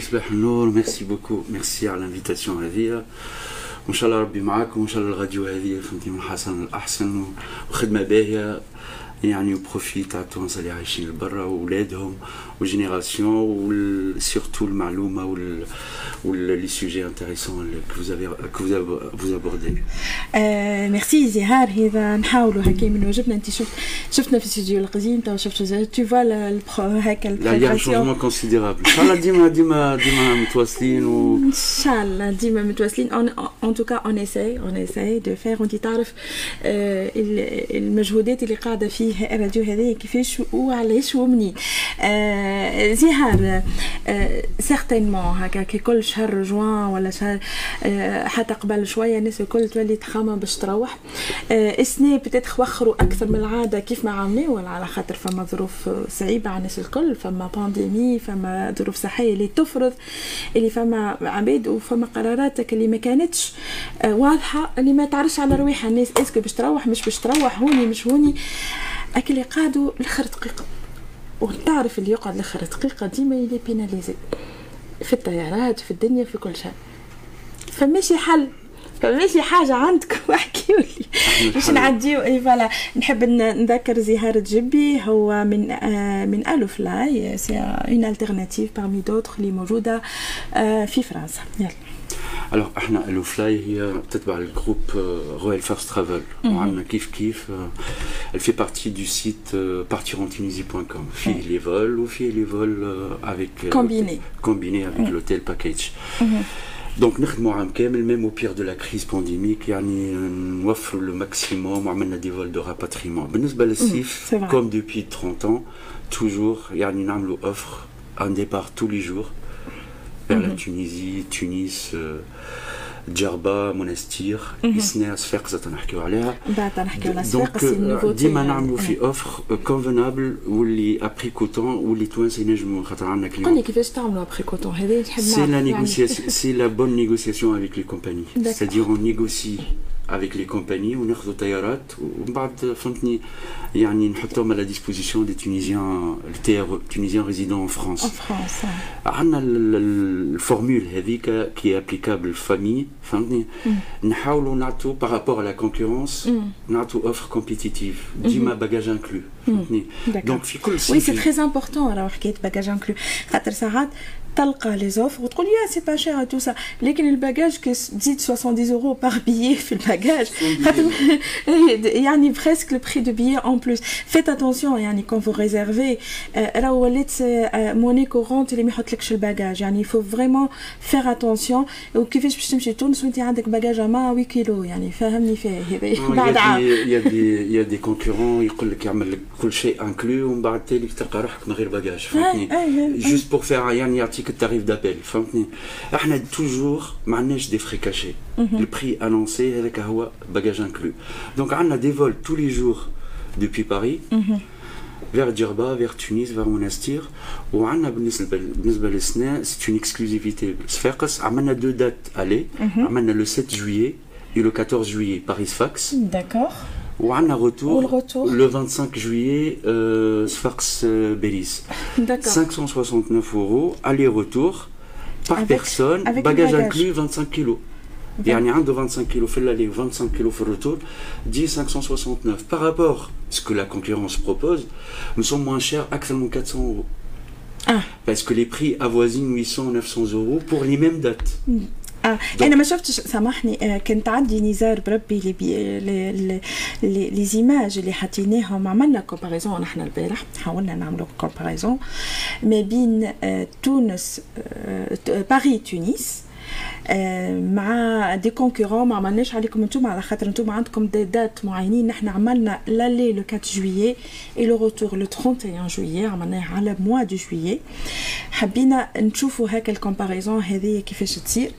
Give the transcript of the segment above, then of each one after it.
يصبح النور. ميرسي بوكو ميرسي على الانفيتاسيون هذه. وإن شاء الله ربي معاكم. وإن شاء الله الراديو هذه فهمتي من حسن الأحسن. وخدمة باهية. يعني وبروفيت تاع التوانسه اللي عايشين برا واولادهم وجينيراسيون وسيرتو المعلومه وال les sujets intéressants que vous avez que vous, vous abordez. ميرسي زهار هذا نحاولوا هكا من واجبنا انت شفت شفتنا في الاستوديو القديم تو شفت تو فوا هكا لا يا شونجمون كونسيديرابل ان شاء الله ديما ديما ديما متواصلين و ان شاء الله ديما متواصلين ان توكا اون اساي اون اساي دو فير وانت تعرف المجهودات اللي قاعده فيه الراديو هذايا كيفاش وعلاش ومنين زهار سيغتينمون هكا كي كل شهر جوان ولا شهر حتى قبل شوية الناس الكل تولي تخمم باش تروح. السنة بتات وخروا أكثر من العادة كيف ما عملوا على خاطر فما ظروف صعيبة على الناس الكل فما بانديمي فما ظروف صحية اللي تفرض اللي فما عباد وفما قراراتك اللي ما كانتش واضحة اللي ما تعرفش على رويحها الناس إسكو باش تروح مش باش تروح هوني مش هوني. أكل اللي قعدوا لاخر دقيقة. وتعرف اللي يقعد لاخر دقيقة ديما يلي بيناليزي. في الطيارات في الدنيا في كل شيء. فماشي حل. فماشي حاجة عندكم احكيوا لي. باش نعديو. إي فوالا. نحب نذكر زهار جبي هو من آه من ألو فلاي سي اون التيرناتيف بارمي دوتر اللي موجودة آه في فرنسا. يلا. الوغ احنا الو فلاي هي تتبع الجروب رويال فيرست ترافل وعندنا كيف كيف elle fait partie du site partirentunisie.com فيه لي فول وفيه لي فول avec combiné combiné avec l'hôtel package دونك نخدموا عام كامل ميم او بير دو لا كريز بانديميك يعني نوفروا لو ماكسيموم وعملنا دي فول دو راباتريمون بالنسبه للصيف كوم دوبي 30 ans توجور يعني نعملوا اوفر ان ديبار تو لي جور vers la Tunisie, Tunis, دجربة منستير إسنا صفاقسة تنحكيو عليها بعد تنحكيو على صفاقس النوفوتي ديما نعملوا في اوفر كونفنابل واللي ابري كوتون واللي توانسه ينجموا خاطر عندنا كليون قول لي كيفاش تعملوا ابري كوتون هذه نحب سي لا نيغوسياسيون سي لا بون نيغوسياسيون افيك لي كومباني c'est-à-dire on négocie avec les compagnies وناخذوا طيارات ومن بعد فهمتني يعني نحطهم على ديسبوزيسيون دي تونيزيان تونيزيان ريزيدون ان فرانس ان فرانس عندنا الفورمول هذيك كي ابليكابل فامي فهمتني نحاولوا نعطوا بارابور لا كونكورونس نعطوا اوفر كومبيتيتيف ديما باجاج انكلو فهمتني دونك في كل وي سي تري امبورطون راهو حكايه باجاج انكلو خاطر ساعات تلقى لي زوفر وتقول يا سي با شير تو سا لكن الباجاج كي تزيد 70 اورو بار بيي في الباجاج خاطر يعني بريسك لو بري دو بيي اون بلوس فيت اتونسيون يعني كون فو ريزيرفي راه ولات موني كورونت اللي ما يحطلكش الباجاج يعني فو فريمون فير اتونسيون وكيفاش باش تمشي تونس وانت عندك باجاج ما 8 كيلو يعني فاهمني فيه هذا بعد عام يا دي يا دي كونكورون يقول لك يعمل لك كل شيء انكلو ومن بعد تالي تلقى روحك من غير باجاج فهمتني جوست بور فير يعني que le tarif d'appel. On a toujours des frais cachés. Mhm. Le prix annoncé avec bagage inclus. Donc on a des vols tous les jours depuis Paris. Mhm. vers Djerba, vers Tunis, vers Monastir. Ou on a, c'est une exclusivité. On a deux dates aller. On mhm. a le 7 juillet et le 14 juillet Paris Fax. D'accord. وعندنا retour, retour le 25 juillet euh, Sfax euh, Bélis. D'accord. 569 euros aller-retour par avec, personne, avec bagage, bagage inclus 25 kilos. يعني عنده 25 كيلو في l'aller 25 كيلو في الرetour dit 569 par rapport à ce que la concurrence propose nous sommes moins chers أكثر من 400 euros ah. parce que les prix avoisinent 800 900 euros pour les mêmes dates آه. أنا ما شفتش سامحني آه كنت عندي نزار بربي اللي بي لي لي لي زيماج اللي حطيناهم عملنا كومباريزون نحن البارح حاولنا نعملوا كومباريزون ما بين آه تونس باري تونس مع دي كونكورون ما عملناش عليكم أنتم على خاطر أنتم عندكم دي دات معينين. نحن عملنا لالي لو 4 جويي اي لو روتور لو 31 جويي عملناه على موا دو جويي حبينا نشوفوا هكا الكومباريزون هذه كيفاش تصير.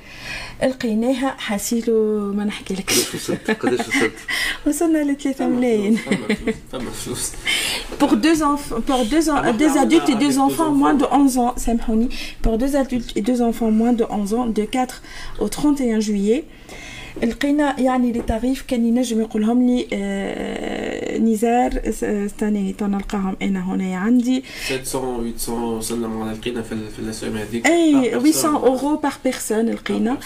لقيناها حاسيلو ما نحكي لك قداش وصلت؟ وصلنا ل 3 ملايين pour deux enfants pour deux, deux adultes et deux enfants moins de 11 ans سامحوني pour deux adultes et deux enfants moins de 11 ans de 4 au 31 juillet لقينا يعني لي تاريف كان ينجم يقولهم لي نزار استناني تو نلقاهم انا هنا عندي 700 800 وصلنا مع لقينا في في الاسهم هذيك اي 800 اورو بار بيرسون لقينا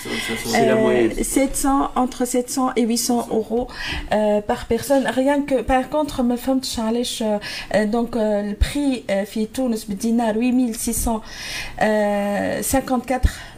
700 entre 700 et 800 euros euh, par personne rien que par contre ما فهمتش علاش donc البري في تونس بالدينار 8654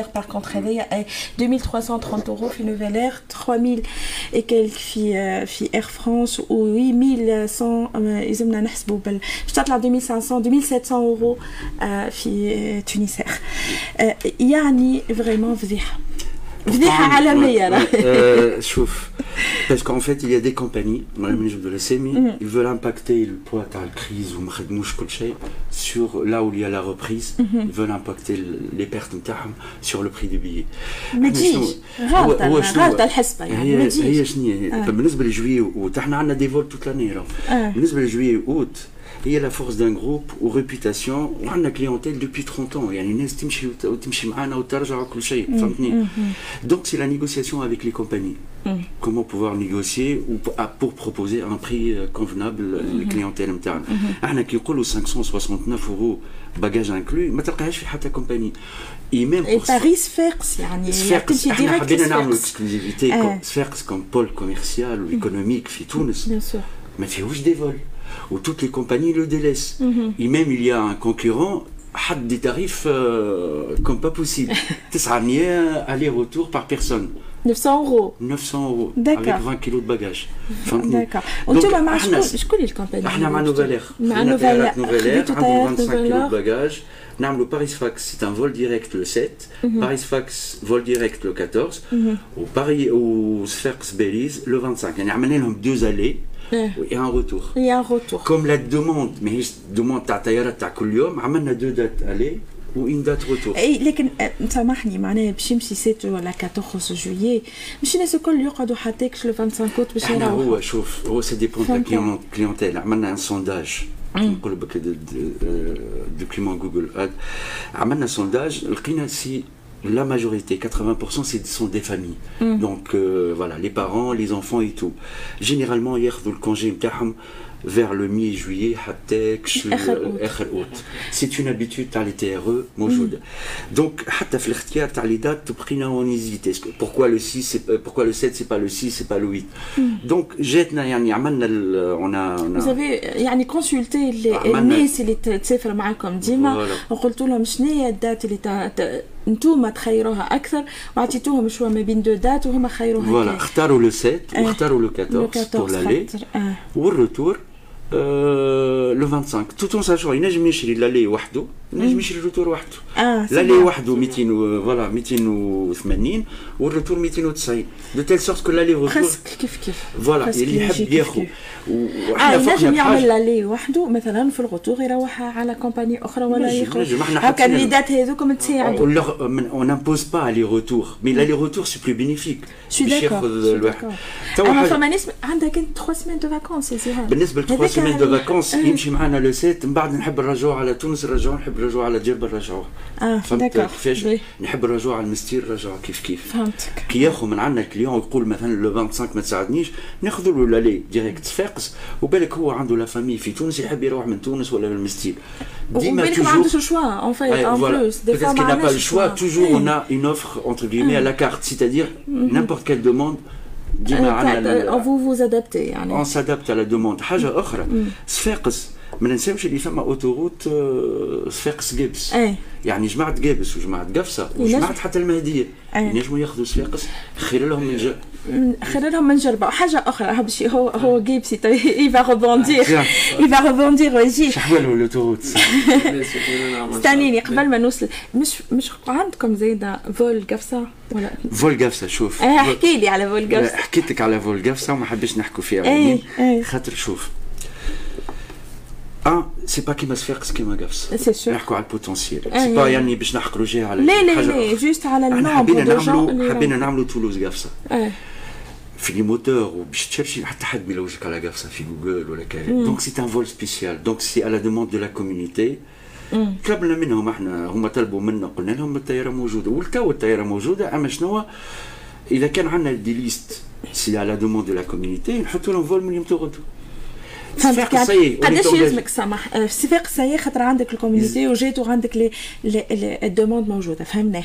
اير بار كونتر هذايا 2330 اورو في نوفيل اير 3000 اي كيلك في في اير فرانس و 8100 يلزمنا نحسبوا بال باش تطلع 2500 2700 اورو في تونس يعني فريمون فضيحه فضيحه عالميه شوف parce qu'en fait il y a des compagnies de la SEMI ils veulent impacter le poids تاع الكريز وما خدموش كل شيء sur là où il y a la reprise ils veulent impacter les pertes نتاعهم sur le prix du billet ما تجيش غلطه غلطه الحسبه يعني هي هي شنو هي بالنسبه لجوي واوت احنا عندنا دي فول توت لاني بالنسبه لجوي واوت هي لا فورس دان جروب وريبيتاسيون وعندنا كليونتيل دوبي 30 ans يعني الناس تمشي وتمشي معانا وترجع وكل شيء فهمتني دونك سي لا نيغوسياسيون افيك لي كومباني comment pouvoir négocier ou pour proposer un prix convenable للكليونتيل نتاعنا احنا كي نقولوا 569 اورو باجاج انكلو ما تلقاهاش في حتى كومباني اي ميم بور باريس فيركس يعني صفاقس احنا حبينا نعملوا اكسكلوزيفيتي صفاقس كوم بول كوميرسيال وايكونوميك في تونس ما فيهوش دي فول où toutes les compagnies le délaissent. Mm -hmm. Et même il y a un concurrent a des tarifs euh, comme pas possible. 900 aller-retour par personne. 900 euros 900 euros avec 20 kilos de bagages d'accord وانتم مع شكون شكون الكومباني احنا مع نوفالير مع نوفالير نوفالير عندهم 25 kilos de bagages نعملوا باريس فاكس c'est un vol direct le 7 باريس فاكس vol direct le 14 وباري وسفاكس بيريز le 25 يعني عملنا لهم deux allées et un retour. Il y a un retour. Comme la demande, mais la demande تاع طيارات تاع كل يوم عملنا دو دات الي وان دات روتور. اي لكن سامحني معناها باش يمشي 7 ولا 14 جويي مش الناس الكل يقعدوا حتى يكشلوا 25 كوت باش يروحوا. هو شوف هو سي ديبون تاع كليونتيل عملنا ان سونداج نقول بك دوكيومون جوجل اد عملنا سونداج لقينا سي la majorité, 80%, ce sont des familles. Mm. Donc euh, voilà, les parents, les enfants et tout. Généralement, hier, le congé vers le mi-juillet حتى اخر août. C'est une habitude تاع les TRE موجوده. Donc حتى في الاختيار تاع les dates بقينا on hésite. Pourquoi le 6 pourquoi le 7 c'est pas le 6 c'est pas le 8. Donc جاتنا يعني عملنا on a on a Vous avez يعني consulté الناس اللي تسافر معاكم ديما وقلت لهم شنو هي الدات اللي انتوما تخيروها أكثر وعطيتوهم شوية ما بين دو دات وهما خيروها فوالا اختاروا لو 7 واختاروا لو 14 بور لالي والروتور لو 25 توت اون ساشون ينجم يشري لالي وحده ينجم يشري الروتور وحده آه لالي وحده 200 فوالا 280 والروتور 290 دو تيل سورت كو لالي روتور كيف كيف فوالا اللي يحب ياخذ آه ينجم يعمل لالي وحده مثلا في الروتور يروح على كومباني أخرى ولا ياخذ هكا الريدات هذوك تساعدوا اون امبوز با لي روتور مي لالي روتور سي بلو بينيفيك باش ياخذ الواحد اما فما ناس عندها كان 3 سيمين دو فاكونس بالنسبة ل 3 سيمين دو فاكونس يمشي معنا لو سيت من بعد نحب نرجعوا على تونس نرجعوا نحب نرجعوا على جربه نرجعوه. آه فهمت كيفاش؟ نحب نرجعوا على المستير نرجعوا كيف كيف. فهمتك. كي ياخذ من عندنا الكليون يقول مثلا لو 25 ما تساعدنيش ناخذوا له لالي ديريكت صفاقس وبالك هو عنده لا فامي في تونس يحب يروح من تونس ولا من المستير ديما توجور ما عندوش شوا اون في ان بلوس دي فوا ما عندوش الشوا توجور اون ا اون اوفر انتر غيمي à la carte c'est-à-dire n'importe quelle demande ديما عندنا فو فوز ادابتي يعني اون سادابت على دوموند حاجه اخرى صفاقس ما ننساوش اللي فما أوتوروت صفاقس جيبس إيه. يعني جماعة جابس وجماعة قفصة وجماعة حتى المهدية. ينجموا ياخذوا صفاقس خير لهم من جا خير لهم من جربة. وحاجه أخرى باش هو هو جيبسي يفا ريبوندير يفا ريبوندير ويجي شحوال الأوتوروت؟ استنيني قبل ما نوصل. مش مش عندكم زايدة فول قفصة ولا؟ فول قفصة شوف. احكي لي على فول قفصة. حكيت لك على فول قفصة وما حبيتش نحكوا فيها خاطر شوف ان سي با كيما صفاقس كيما قفص سي سور نحكوا على البوتنسيال سي با يعني باش نحقروا جهه على لا لا لا جوست على حبينا نعملوا حبينا نعملوا تولوز قفصه في لي موتور وباش تشرشي حتى حد ما يلوجك على قفصه في جوجل ولا كذا دونك سي ان فول سبيسيال دونك سي على دوموند دو لا كوميونيتي طلبنا منهم إحنا هم طلبوا منا قلنا لهم الطياره موجوده ولتو الطياره موجوده اما شنو اذا كان عندنا دي ليست سي على دوموند دو لا كوميونيتي نحطوا لهم فول من يوم تو فهمتك يعني قداش يلزمك سامح في صفاق سي خاطر عندك الكوميونيتي وجيت وعندك لي الدوموند موجوده فهمناه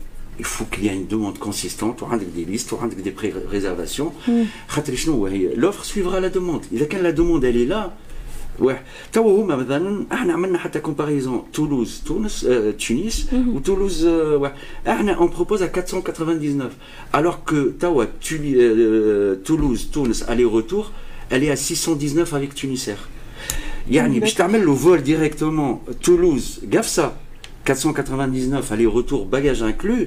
il faut qu'il y ait une demande consistante وعندك دي ليست وعندك دي بري ريزرفاسيون خاطر شنو هو هي لوفر سويفرا لا دوموند اذا كان لا دوموند اللي لا واحد توا هما مثلا احنا عملنا حتى كومباريزون تولوز تونس آه تونس وتولوز آه واحد. احنا اون بروبوز ا 499 alors que توا Tuli- آه، تولوز تونس aller retour elle est à 619 avec Tunisair يعني باش تعمل له فول ديريكتومون تولوز قفصه 499 aller retour bagage inclus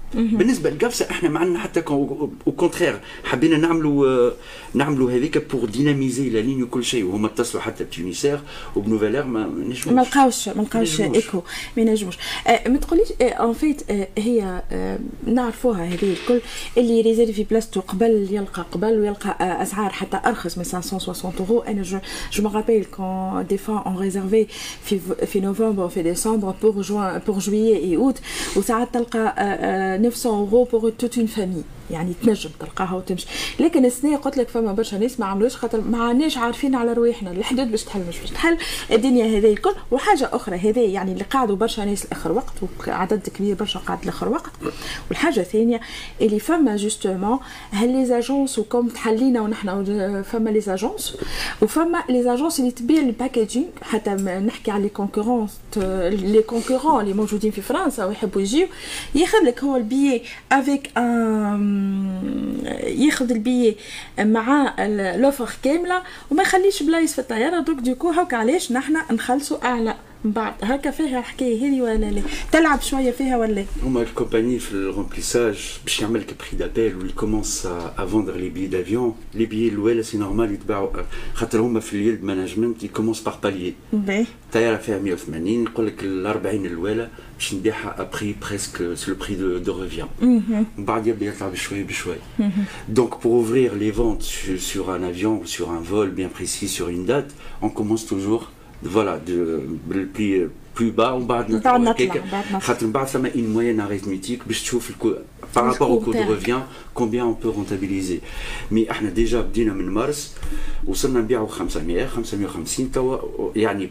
بالنسبة لقفصه إحنا ما عندنا حتى أو كونترير حبينا نعملوا آه، نعملوا هذيك بور ديناميزي لا لين وكل شيء. وهما اتصلوا حتى بتونيسير وبنوفالير ما نجموش. ما لقاوش ما لقاوش. إيكو. ما ينجموش آه ما تقوليش اون فيت هي آه نعرفوها هذه الكل اللي ريزيرفي بلاصتو قبل يلقى قبل ويلقى آه أسعار حتى أرخص من 560 اورو أنا جو جو rappelle quand des fois on réservait في في نوفمبر في ديسمبر pour juin pour juillet et août وساعات تلقى آه آه 900 euros pour toute une famille. يعني تنجم تلقاها وتمشي. لكن السنة قلت لك فما برشا ناس ما عملوش خاطر ما عاناش عارفين على رواحنا الحدود باش تحل مش باش تحل. الدنيا هذه الكل. وحاجة أخرى هذه يعني اللي قعدوا برشا ناس لآخر وقت وعدد كبير برشا قعد لآخر وقت. والحاجة الثانية اللي فما جوستومون هل لي زاجونس وكم تحلينا ونحن فما لي زاجونس وفما لي زاجونس اللي تبيع الباكيجينغ حتى نحكي على لي كونكورون لي كونكورون اللي موجودين في فرنسا ويحبوا يجيو. ياخذ لك هو البيي افيك ان ياخذ البيي مع لوفر كاملة وما يخليش بلايص في الطيارة. دوك ديكو هاك علاش نحنا نخلصوا أعلى من بعد هكا فيها الحكاية هذه ولا لا؟ تلعب شوية فيها ولا هما الكومباني في الرومبليساج باش يعمل لك بري دابيل واللي كومونس ا فوندر لي بي دافيون لي بي الاولى سي نورمال يتباعوا خاطر هما في اليلد مانجمنت يكومونس بار باليي باهي طيارة فيها 180 يقول لك ال 40 الاولى باش نبيعها ابري بريسك سي لو بري دو دو ريفيان من بعد يبدا يطلع بشوي بشوي دونك pour ouvrir les ventes sur, sur un avion ou sur un vol bien précis sur une date on commence toujours voilà de بالبري plus bas ومن بعد بعد نطلع، هكاك. بعد نطلع. خاطر من بعد فما une moyenne arithmétique باش تشوف الكو par rapport au coût de تاعك. revient combien on peut rentabiliser مي احنا ديجا بدينا من مارس وصلنا نبيعوا 500 550 توا يعني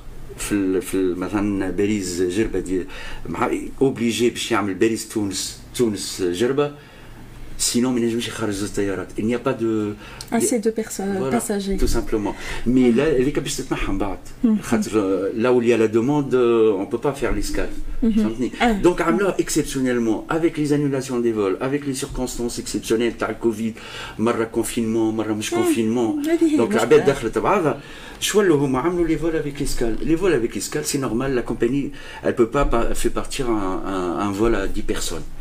في في مثلا باريس جربة دي مع اوبليجي باش يعمل باريس تونس تونس جربة. سينو ما ينجمش يخرج الطيارات il n'y a pas de assez de personnes Voilà, passagers tout simplement. Mais là, هذيك باش تتنحى من بعد خاطر là où il y a la demande euh, on peut pas faire l'escale فهمتني آه. donc عملوها exceptionnellement avec les annulations des vols avec les circonstances exceptionnelles تاع الكوفيد مره كونفينمون مره مش كونفينمون هذه هي donc المشكلة. العباد دخلت بعضها شو ولاو هما عملوا les vols avec escale les vols avec escale c'est normal la compagnie elle peut pas pa- faire partir un, un, un vol à 10 personnes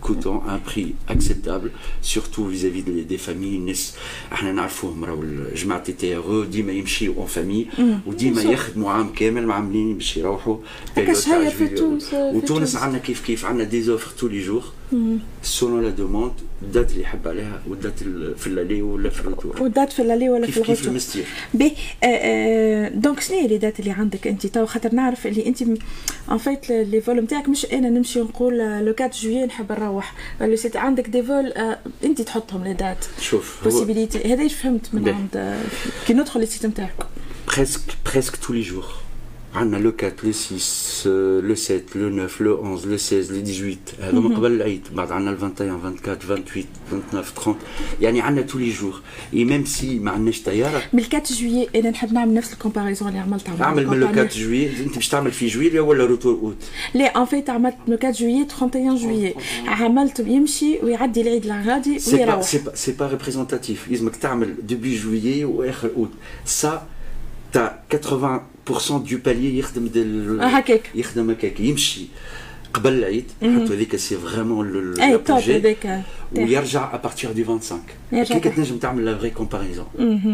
coûtant un prix acceptable surtout vis-à-vis des familles الناس احنا نعرفوهم راهو جماعه تي تي ار ديما يمشيو اون فامي وديما يخدموا عام كامل معاملين باش يروحوا هكاش هي في تونس وتونس عندنا كيف كيف عندنا دي زوفر تو لي جور سولون لا دوموند الدات اللي يحب عليها والدات في اللالي ولا في الروتور والدات في اللالي ولا في الروتور كيف المستير بي دونك شنو هي لي دات اللي عندك انت؟ تو خاطر نعرف اللي انت ان فيت لي فول نتاعك مش أنا نمشي نقول لو 4 جويي نحب نروح. عندك دي فول انت تحطهم لي دات شوف بوسيبيليتي هذا فهمت من عند كي ندخل السيت نتاعك بريسك بريسك تو لي جور عندنا لو 4 لو 6 لو 7 لو 9 لو 11 لو 16 لو 18 هذوما قبل العيد بعد عندنا 21 24 28 29 30 يعني عندنا تو لي جور اي ميم سي ما عندناش طياره من 4 جويي انا نحب نعمل نفس الكومباريزون اللي عملتها اعمل من لو 4 جويي انت باش تعمل في جويليا ولا روتور اوت لا ان فيت عملت من 4 جويي 31 جويي عملت يمشي ويعدي العيد الغادي ويروح سي با ريبريزونتاتيف لازمك تعمل ديبي جويي واخر اوت سا تاع 80% دو بالي يخدم دل هكاك يخدم هكاك يمشي قبل العيد حتى هذيك سي فريمون اي توب هذاك ويرجع ابارتيغ دو 25 كي تنجم تعمل لا فري كومباريزون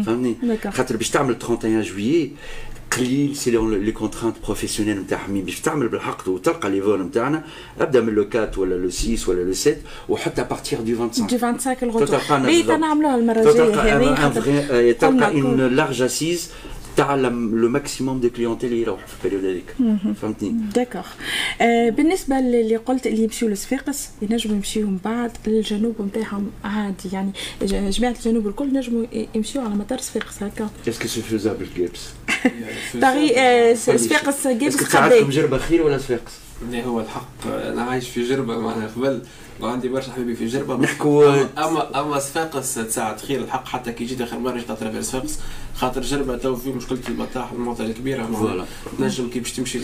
فهمني خاطر باش تعمل 31 جويي قليل سي لي كونترانت بروفيسيونيل نتاعهم باش تعمل بالحق وتلقى لي فول نتاعنا ابدا من لو 4 ولا لو 6 ولا لو 7 وحتى ابارتيغ دو 25 دو 25 الغوتور بي نعملوها المره الجايه تلقى ان لارج اسيز تعلم لو ماكسيموم دو كليونتيل اللي يروح في البريود هذيك فهمتني داكوغ آه بالنسبة اللي قلت اللي يمشيو لصفاقس ينجموا يمشيو من بعد للجنوب نتاعهم عادي يعني جماعة الجنوب الكل ينجموا يمشيو على مطار صفاقس هكا. اسكو سي فيزابل جيبس باغي صفاقس جيبس قبل. جربة خير ولا صفاقس؟ لا هو الحق أنا عايش في جربة معناها قبل. وعندي برشا حبيبي في جربة. نحكوا. اما اما صفاقس تساعد. خير الحق حتى كي جيت اخر مره جيت اترافير صفاقس خاطر جربه تو في مشكله المطاح المعطى الكبيره فوالا تنجم كي باش تمشي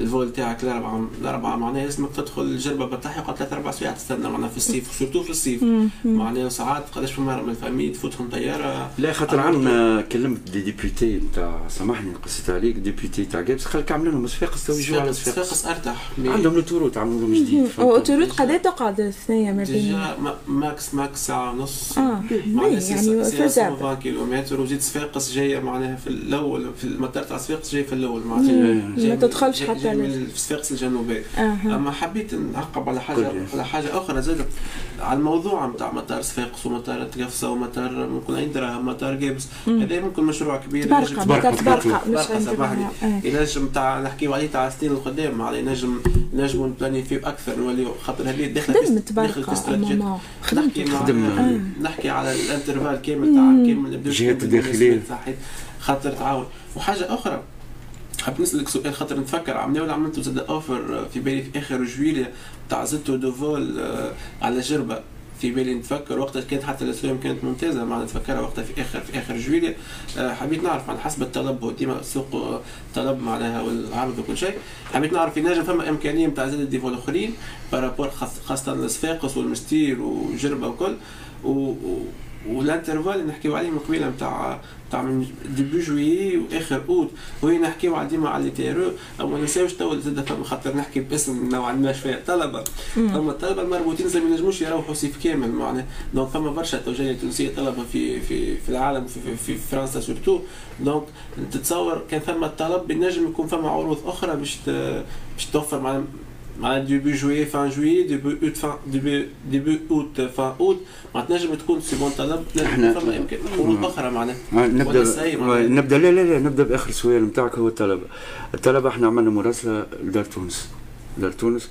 الفول تاعك الاربعه الاربعه معناها لازمك تدخل الجربه بطاح يقعد ثلاث أربع ساعات تستنى معناها في الصيف سورتو في الصيف معناها ساعات قداش في مره من الفامي تفوتهم طياره لا خاطر عندنا كلمت دي ديبيوتي نتاع سامحني قصيت عليك ديبيوتي تاع جابس خلك عاملين لهم صفاقس تو يجوا على صفاقس صفاقس ارتاح عندهم لوتوروت عملوا لهم جديد اوتوروت قد تقعد ثنيه ما بين ماكس ماكس ساعه ونص آه يعني فازاب كيلومتر وزيد صفاقس جاية معناها في الأول في المطار تاع صفاقس جاي في الأول معناها ما تدخلش حتى من صفاقس الجنوبي. أما حبيت نعقب على حاجة على حاجة أخرى زاد على الموضوع نتاع مطار صفاقس ومطار تقفصة ومطار ممكن عين دراهم مطار جابس هذا ممكن مشروع كبير. تبرقه مطار تبرقه مش سامحني ينجم تاع نحكيو عليه تاع السنين القدام معناها ينجم نجموا نبلانيفيو أكثر نوليو خاطر هذه داخلة داخل في نحكي خدم نحكي على الانترفال كامل تاع كامل الجهات الداخليه خاطر تعاون. وحاجة أخرى حاب نسألك سؤال خاطر نتفكر عملنا ولا عملتوا زاد اوفر في بالي في آخر جويليا تاع زدتو دوفول على جربة في بالي نتفكر وقتها كانت حتى الاسهم كانت ممتازة مع نتفكرها وقتها في اخر في آخر جويليا حبيت نعرف على حسب الطلب وديما السوق طلب معناها والعرض وكل شيء. حبيت نعرف ينجم فما إمكانية نتاع زاد ديفول اخرين بارابور خاصة الصفاقس والمستير وجربة وكل. و والانترفال اللي نحكيو عليه من قبيلة نتاع تاع من ديبي جويي وآخر أوت. وهي نحكيو على ديما على تيرو أو ما نساوش تو زاد فما خاطر نحكي باسم نوعا ما شوية. طلبة. أما الطلبة المربوطين زي ما ينجموش يروحوا صيف كامل معناها. دونك فما برشا توجيه تونسية طلبة في في في العالم في, في, في فرنسا سورتو دونك تتصور كان فما الطلب بنجم يكون فما عروض أخرى باش باش توفر معناها مع ديبي جويي فان جويي ديبي اوت فان ديبي ديبي اوت فان اوت ما تنجم تكون سي بون طلب إحنا فما يمكن عروض أخرى معناها نبدا نبدا لا لا لا نبدا باخر سؤال نتاعك هو الطلب الطلبه إحنا عملنا مراسله لدار تونس دار تونس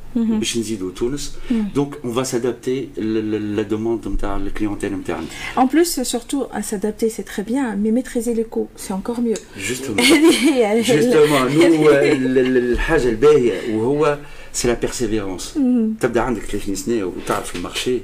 Mhm. Mhm. Donc, on va s'adapter la demande de la clientèle interne. En plus, surtout, à s'adapter, c'est très bien, mais maîtriser les coûts, c'est encore mieux. Justement. Justement, nous, euh, le c'est la persévérance. Tu as le marché.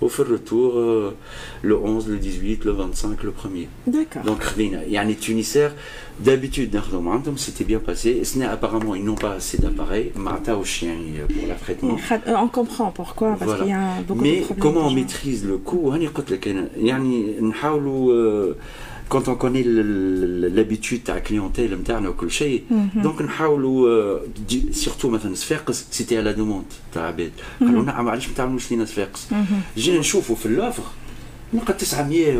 Au fur retour, euh, le 11, le 18, le 25, le 1er. D'accord. Donc, il y a des Tunisers, d'habitude, c'était bien passé. Ce n'est apparemment, ils n'ont pas assez d'appareils, Marta au chien pour l'affrètement. On comprend pourquoi, parce qu'il y a beaucoup Mais de problèmes. Mais comment on maîtrise le coût? يعني نحاولوا quand on connaît l'habitude à la clientèle interne ou كل donc نحاولوا surtout مثلا صفاقس c'était à la demande تاع عباد قالوا نعم علاش ما تعملوش لينا صفاقس جينا نشوفوا في اللوفر نلقى 900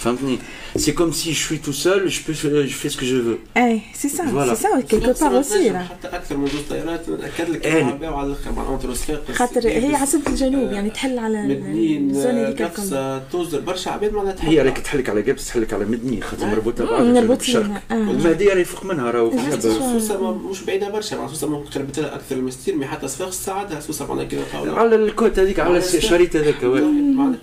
و800 فهمتني c'est comme si je suis tout seul, je, peux, je fais ce que je veux. Eh, c'est ça, voilà. c'est ça, quelque part aussi. Là. اكثر من زوج طيارات ناكد لك العربيه وعلى الاخر مع اونتر صفاقس خاطر هي عاصمه الجنوب يعني تحل على مدنين قفصه توزر برشا عباد معناها تحل هي راك تحلك على قبس تحلك على مدني خاطر مربوطه بعض مربوطه المهديه راه يفوق منها راهو سوسه مش بعيده برشا مع سوسه ممكن قربت لها اكثر من 60 مي حتى صفاقس تساعدها سوسه معناها كيما قالوا على الكوت هذيك على الشريط هذاك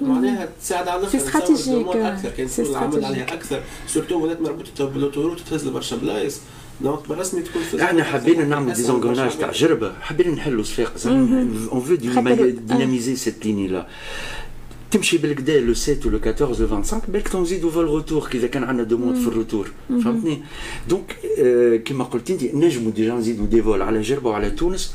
معناها تساعد على الاخر استراتيجيك اكثر كان العمل عليها أكثر سورتو ولات مربوطة بالاوتوروت تهز لبرشا بلايص. دونك بالرسمي تكون إحنا حبينا نعمل ديزونغوناج تاع جربة. حبينا نحلوا صفاقس اون فو ديناميزي سيت ليني لا تمشي بالكدا لو 7 و لو 14 لو 25 بالك تنزيدوا في الروتور كي إذا كان عندنا دوموند في الروتور فهمتني؟ دونك كيما قلت أنت نجموا ديجا نزيدوا دي فول على جربة وعلى تونس.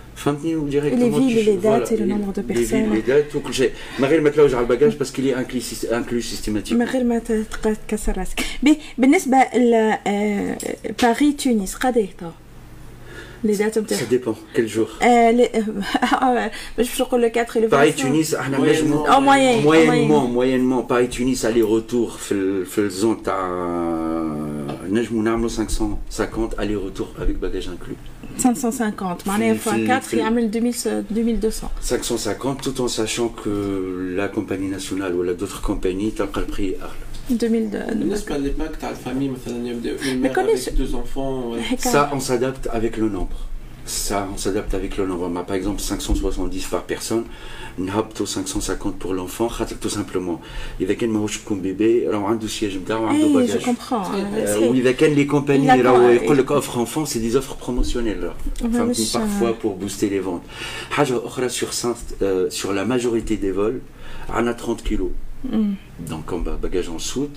شوازي تي دات فهمتني وديريكتومون لي فيل لي دات لو نومبر دو بيرسون لي دات وكل شيء من غير ما تلوج على الباجاج باسكو لي انكلو سيستيماتيك من غير ما تكسر راسك بالنسبه ل باري تونس قضيه لي دات نتاعك سا ديبون كل جور باش نقول لك 4 لو باي تونس احنا نجمو او موين موينمون موينمون باي تونس الي روتور في في الزون تاع نجمو نعملو 550 الي روتور افيك باجاج انكلو 550 معناها ف 4 يعمل 2200 550 tout en sachant que la compagnie nationale ou d'autres compagnies تلقى البري اغلى 2000 بالنسبه للباك تاع الفامي مثلا يبداو avec deux enfants ça on s'adapte avec le nombre ça on s'adapte avec le nombre par exemple 570 par personne نهبطوا 550 pour l'enfant خاطر tout simplement اذا كان ماهوش يكون بيبي راهو عنده سياج نتاعو عنده باجاج واذا كان لي كومباني راهو يقول لك اوفر enfant c'est des offres promotionnelles فهمتني parfois pour booster les ventes حاجه اخرى sur sur la majorité des vols عندنا 30 كيلو donc en bagage en soute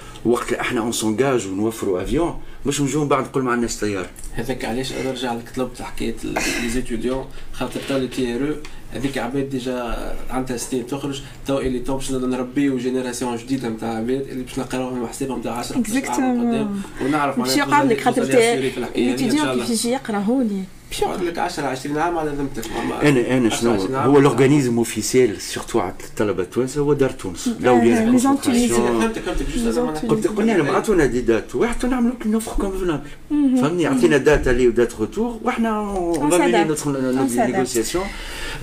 وقت إحنا اون سونجاج ونوفروا افيون باش نجوا من بعد نقول ما عندناش طيار. هذاك علاش نرجع لك طلبت حكايه لي زيتيديون خاطر تو تي ار هذيك عباد ديجا عندها سنين تخرج تو اللي تو باش نربيو جينيراسيون جديدة نتاع عباد اللي باش نقراوهم حسابهم نتاع 10 قدام ونعرف باش يقعد لك خاطر الاتيديون كيف يجي يقرا هوني باش يقعد لك 10 20 عام على ذمتك أنا أنا شنو؟ هو الاورغانيزم اوفيسيال سيرتو على الطلبة التوانسه هو دار تونس. لي زون فهمتك فهمتك قلت قلنا لهم عطونا دي دات واحد نعملوا لك نوفر كونفونابل فهمني؟ عطينا دات اللي ودات روتور وإحنا اون فاميلي نوتر نيغوسياسيون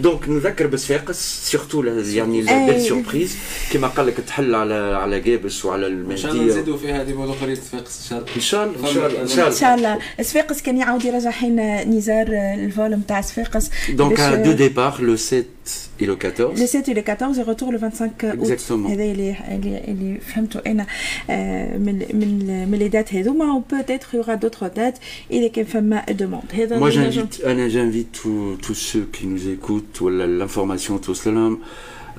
دونك نذكر بصفاقس سيرتو يعني لا بيل سيربريز كما قال لك تحل على على جابس وعلى المهديه إن شاء الله نزيدوا فيها هذه موضوع قريه صفاقس إن شاء الله. إن شاء الله إن شاء الله. إن شاء الله. صفاقس كان يعاود يرجع حين نزار الفول نتاع صفاقس دونك دو ديبار لو 7 et le 14 le 7 et le 14 et retour le 25 août exactement هذا اللي اللي اللي فهمته انا من من من لي دات هذوما و peut-être il y aura d'autres dates اذا كان فما demande هذا moi j'invite انا j'invite tous tous ceux qui nous écoutent ou l'information tout cela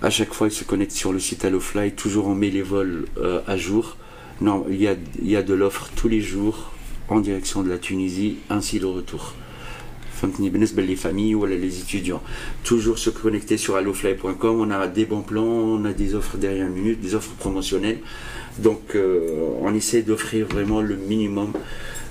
à chaque fois ils se connectent sur le site HelloFly toujours on met les vols euh, à jour non il y a il y a de l'offre tous les jours en direction de la Tunisie ainsi le retour فهمتني بالنسبه les familles ou les étudiants toujours se connecter sur allofly.com on a des bons plans on a des offres dernière minute des offres promotionnelles donc euh, on essaie d'offrir vraiment le minimum euh,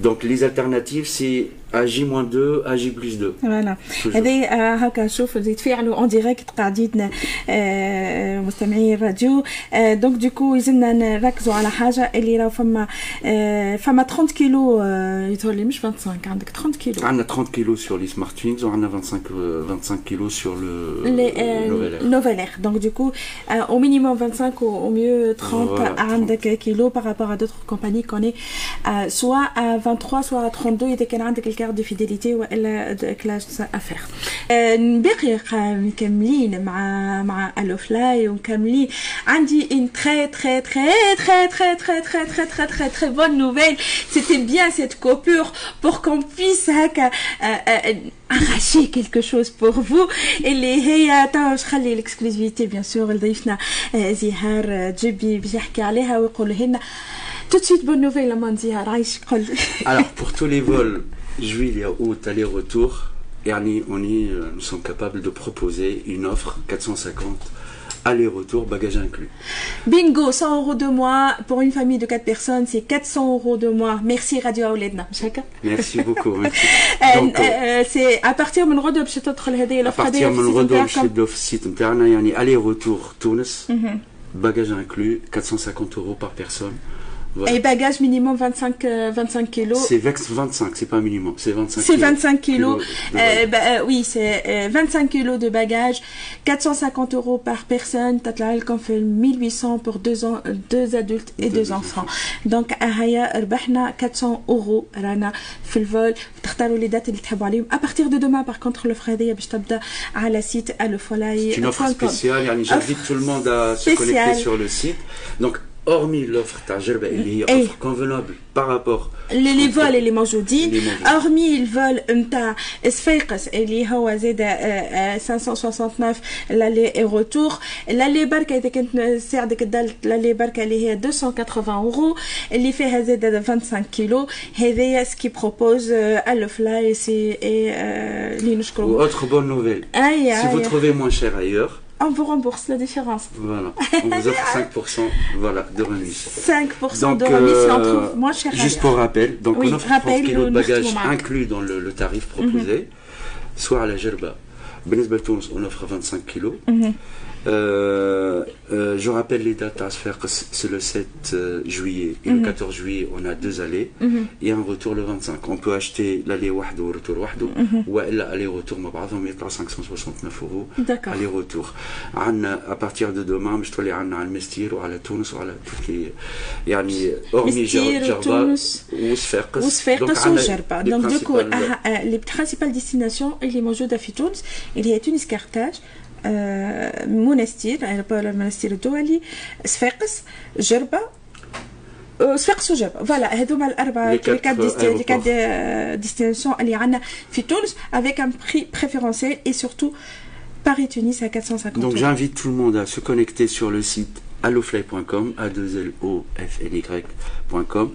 donc les alternatives c'est AJ-2, AJ plus 2. فوالا هذه هكا نشوف اللي تفاعلوا اون ديريكت قاعدين مستمعي الراديو دونك دوكو يلزمنا نركزوا على حاجه اللي راه فما فما 30 كيلو يظهر لي مش 25 عندك 30 كيلو عندنا 30 كيلو sur les smart twins وعندنا 25 25 كيلو sur le نوفيل اير دونك دوكو au minimum 25 au mieux 30 عندك كيلو par rapport à d'autres compagnies qu'on est soit à 23 soit à 32 اذا كان عندك الكارت دو فيديليتي والا كلاش افير باقي مكملين مع مع الو فلاي ومكملين عندي une très très très très très très très très très très très bonne nouvelle c'était bien cette coupure pour qu'on puisse هكا arracher quelque chose pour vous اللي هي تو خلي الاكسكلوزيفيتي بيان سور لضيفنا زهار جبي باش يحكي عليها ويقول لنا tout de suite bonne nouvelle لما زهار عايش قل alors pour tous les vols juillet, août, aller-retour, يعني on est, nous sommes capables de proposer une offre 450 aller-retour, bagage inclus. Bingo, 100 euros de mois pour une famille de 4 personnes, c'est 400 euros de mois. Merci Radio Auledna. Merci beaucoup. Merci. Donc, euh, c'est à partir من غدوة باش تدخل هذه الأوفر À partir من غدوة باش تبداو في السيت نتاعنا يعني aller-retour تونس bagage inclus 450 euros par personne. Voilà. Et bagages minimum 25, euh, 25 kilos. C'est 25, c'est pas minimum, c'est 25 C'est 25 kilos. Euh, bah, euh, oui, c'est 25 kilos de bagages, 450 euros par personne. Tatlaïl qu'on fait 1800 pour deux, ans, deux adultes et deux, deux enfants. Donc, Ahaya, Rbahna, 400 euros, Rana, في الفول تختاروا les dates اللي تحبوا عليهم à partir de demain par contre l'offre هذه باش تبدا على سيت الفولاي C'est une offre spéciale يعني j'invite tout le monde à se connecter sur le site donc hormis l'offre تاع اللي هي offre convenable par rapport les, les vols اللي موجودين hormis الفول نتاع صفاقس اللي هو زاد 569 لالي روتور لالي بركه اذا كنت ساعدك الدالت لالي بركه اللي هي 280 اورو اللي فيها زاد 25 كيلو هذايا سكي بروبوز الفلاي سي اللي نشكرو autre bonne nouvelle si vous trouvez moins cher ailleurs on vous rembourse la différence. Voilà, on vous offre 5% voilà, de remise. 5% donc, de remise si on trouve moins cher. Juste pour rappel, donc oui, on offre 30 kg de bagages inclus dans le, le tarif proposé, mm -hmm. soit à la Gerba. Benesbel Tunis, on offre 25 kg. Mm -hmm. Euh, euh, je rappelle les dates à se faire, c'est le 7 juillet et mm -hmm. le 14 juillet, on a deux allées mm -hmm. et un retour le 25. On peut acheter l'aller wahdo ou le retour wahdo ou l'aller-retour, mais par exemple, 569 euros aller-retour. À partir de demain, je dois aller à Mestir ou à la Tunis ou à toutes les. يعني hormis Jarba وصفاقس وصفاقس وجربة دونك دوكو les principales destinations اللي موجودة في تونس اللي هي تونس كارتاج منستير ايربور المنستير الدولي صفاقس جربه صفاقس وجربه فوالا هذوما الاربعه لي كات لي كات ديستيناسيون اللي عندنا في تونس avec un prix préférentiel et surtout Paris-Tunis à 450 Donc j'invite tout le monde à se connecter sur le site allofly.com, a 2 l o f l ycom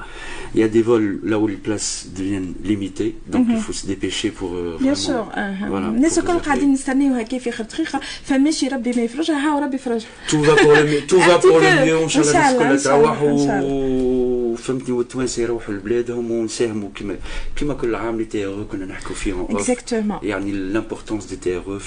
Il y a des vols là où les places deviennent limitées, donc il faut se dépêcher pour euh, Bien sûr. Voilà, الناس الكل قاعدين نستنيو هكا في خط دقيقة فماشي ربي ما يفرجها ها وربي يفرجها. Tout va pour le mieux, tout va pour le mieux, إن شاء الله الناس كلها تروح وفهمتني والتوانسة يروحوا لبلادهم ونساهموا كما كما كل عام لي تي كنا نحكوا فيهم. اكزاكتومون يعني لامبورتونس دي تي في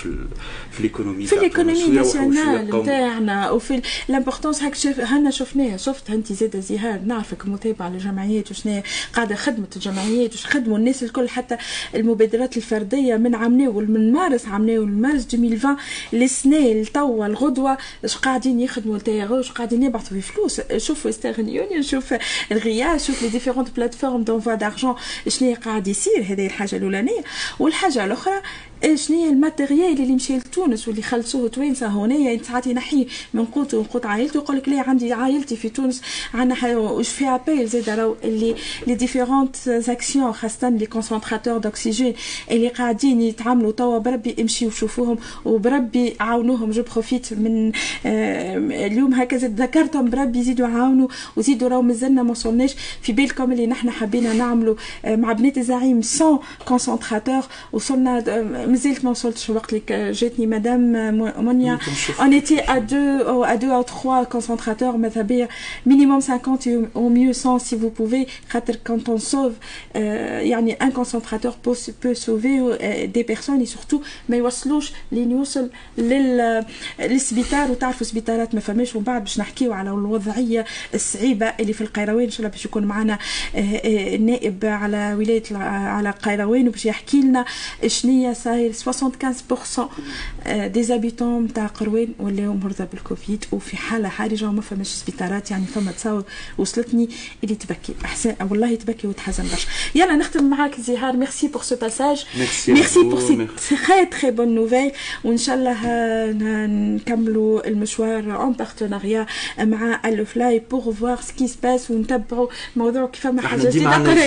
في ليكونومي في ليكونومي ناسيونال نتاعنا وفي لامبورتونس هاك شوف هنا شفناها شفت انت زاده زهار نعرفك متابعه للجمعيات وشنو قاعدة خدمة الجمعيات وش خدموا الناس الكل حتى المبادرات الفردية من عمناو من مارس عمناو مارس 2020 لسنه لتوا الغدوة اش قاعدين يخدموا التي ار قاعدين يبعثوا في فلوس. شوف ويسترن يونيون شوف الغيا شوف لي ديفيرونت بلاتفورم دونفوا دارجون شنو قاعد يصير؟ هذه الحاجة الأولانية. والحاجة الأخرى شنو هي الماتيريال اللي مشى لتونس واللي خلصوه توينسا هنايا ساعات ينحي من قوته وقوت عائلته يقول لك لا عندي عائلتي في تونس؟ عندنا واش في ابيل زاد راهو اللي لي ديفيرونت زاكسيون خاصه لي كونسونتراتور دوكسيجين اللي قاعدين يتعاملوا توا بربي امشيو وشوفوهم وبربي عاونوهم. جو بروفيت من اليوم هكا زاد ذكرتهم بربي يزيدوا يعاونوا وزيدوا راهو مازلنا ما وصلناش. في بالكم اللي نحن حبينا نعملوا مع بنات الزعيم 100 كونسونتراتور وصلنا مازلت ما وصلتش الوقت اللي جاتني مدام منيا اون ايتي ا دو ا دو أو تخوا كونسونتراتور ماذا بيا مينيموم 50 أو ميو 100 سي فو بوفي خاطر كونت اون سوف يعني ان كونسونتراتور بو سوفي دي بيرسون اي سورتو ما يوصلوش لين يوصل لل للسبيطار وتعرفوا سبيطارات ما فماش ومن بعد باش نحكيو على الوضعيه الصعيبه اللي في القيروان ان شاء الله باش يكون معنا النائب على ولايه على قيروان وباش يحكي لنا شنو هي صاير 75% دي زابيتون نتاع قروان ولاو مرضى بالكوفيد. وفي حالة حرجة وما فماش سبيطارات يعني فما تصاور وصلتني اللي تبكي. أحسن والله تبكي وتحزن برشا. يلا نختم معاك زهار. ميرسي بور سو باساج ميرسي بور سي تري تري بون نوفيل وإن شاء الله نكملوا المشوار اون بارتناريا مع الفلاي بور فوار سكي سباس ونتبعوا موضوع كيف ما حاجة.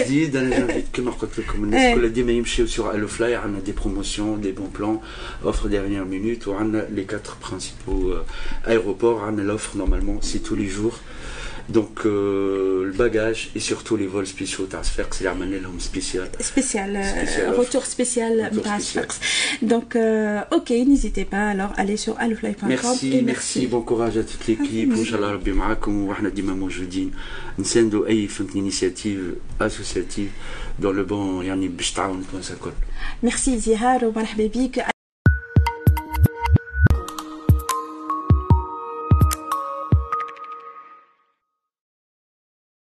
جديده كما قلت لكم الناس كلها ديما يمشيو سور الفلاي عندنا دي بروموسيون des bons plans, offres dernière minute, ou les quatre principaux euh, aéroports, l'offre normalement, c'est tous les jours. donc euh, le bagage et surtout les vols spéciaux تاع صفاقس اللي عملنا لهم سبيسيال سبيسيال روتور سبيسيال نتاع صفاقس donc اوكي n'hésitez pas alors allez sur allofly.com merci merci bon courage à toute l'équipe وان شاء الله ربي معاكم واحنا ديما موجودين نساندوا اي فهمتني انيشيتيف اسوسياتيف dans le bon يعني باش تعاون التوانسه الكل ميرسي زهار ومرحبا بك